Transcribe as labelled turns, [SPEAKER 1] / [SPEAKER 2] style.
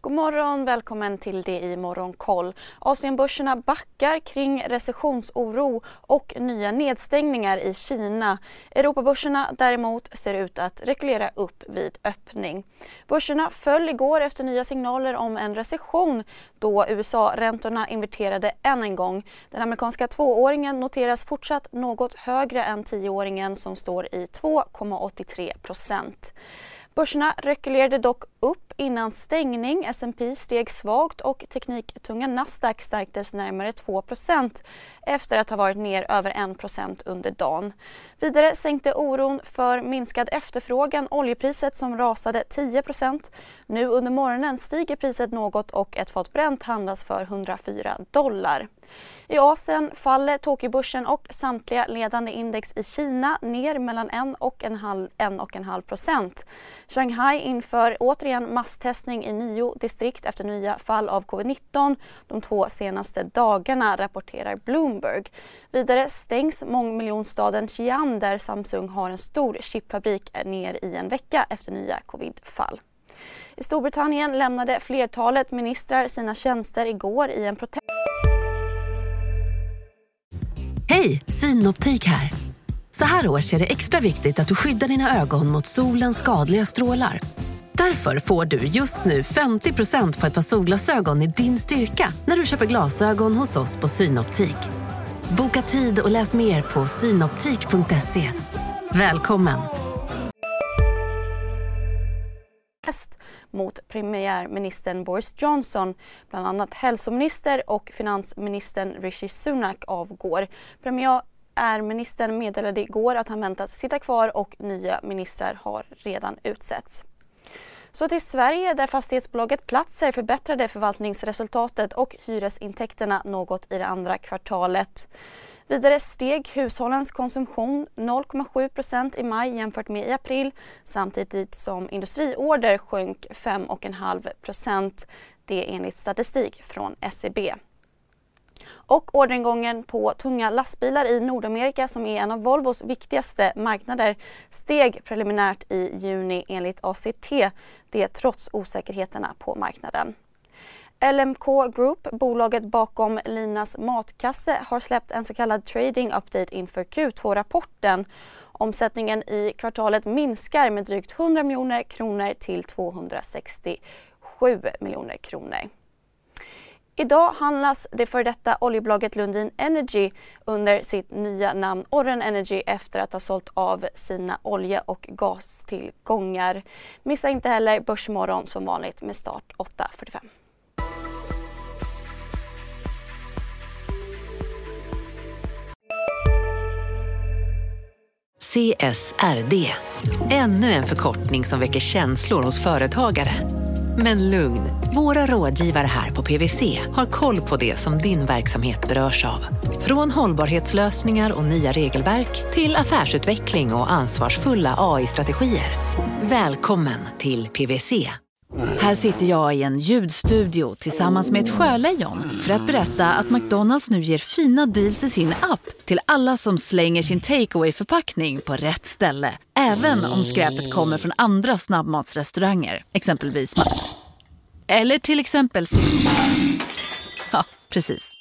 [SPEAKER 1] God morgon, välkommen till det i Morgonkoll. Asienbörserna backar kring recessionsoro och nya nedstängningar i Kina. Europabörserna däremot ser ut att regulera upp vid öppning. Börserna föll igår efter nya signaler om en recession då USA-räntorna inverterade än en gång. Den amerikanska tvååringen noteras fortsatt något högre än tioåringen som står i 2,83 procent. Börserna rekylerade dock upp innan stängning. S&P steg svagt och tekniktunga Nasdaq stärktes närmare 2% efter att ha varit ner över 1% under dagen. Vidare sänkte oron för minskad efterfrågan oljepriset som rasade 10% Nu under morgonen stiger priset något och ett fat Brent handlas för 104 dollar. I Asien faller Tokyobörsen och samtliga ledande index i Kina ner mellan 1 och en halv, en och en halv procent. Shanghai inför återigen masstestning i nio distrikt efter nya fall av covid-19 de två senaste dagarna, rapporterar Bloomberg. Vidare stängs mångmiljonstaden Xi'an där Samsung har en stor chipfabrik eh, ner i en vecka efter nya covidfall. I Storbritannien lämnade flertalet ministrar sina tjänster igår i en protest
[SPEAKER 2] Hej, Synoptik här. Så här års är det extra viktigt att du skyddar dina ögon mot solens skadliga strålar. Därför får du just nu 50% på ett par solglasögon i din styrka när du köper glasögon hos oss på Synoptik. Boka tid och läs mer på synoptik.se. Välkommen!
[SPEAKER 1] mot premiärministern Boris Johnson. Bland annat hälsominister och finansministern Rishi Sunak avgår ministern meddelade igår att han väntas sitta kvar och nya ministrar har redan utsetts. Så till Sverige där fastighetsbolaget Platser förbättrade förvaltningsresultatet och hyresintäkterna något i det andra kvartalet. Vidare steg hushållens konsumtion 0,7% i maj jämfört med i april samtidigt som industriorder sjönk 5,5% Det enligt statistik från SCB. Och orderingången på tunga lastbilar i Nordamerika som är en av Volvos viktigaste marknader steg preliminärt i juni enligt ACT, det trots osäkerheterna på marknaden. LMK Group, bolaget bakom Linas matkasse, har släppt en så kallad trading update inför Q2-rapporten. Omsättningen i kvartalet minskar med drygt 100 miljoner kronor till 267 miljoner kronor. Idag handlas det för detta oljebolaget Lundin Energy under sitt nya namn Orren Energy efter att ha sålt av sina olje och gastillgångar. Missa inte heller Börsmorgon som vanligt med start 8.45.
[SPEAKER 2] CSRD. Ännu en förkortning som väcker känslor hos företagare. Men lugn, våra rådgivare här på PWC har koll på det som din verksamhet berörs av. Från hållbarhetslösningar och nya regelverk till affärsutveckling och ansvarsfulla AI-strategier. Välkommen till PWC. Här sitter jag i en ljudstudio tillsammans med ett sjölejon för att berätta att McDonalds nu ger fina deals i sin app till alla som slänger sin takeaway förpackning på rätt ställe. Även om skräpet kommer från andra snabbmatsrestauranger, exempelvis eller till exempel Ja, precis.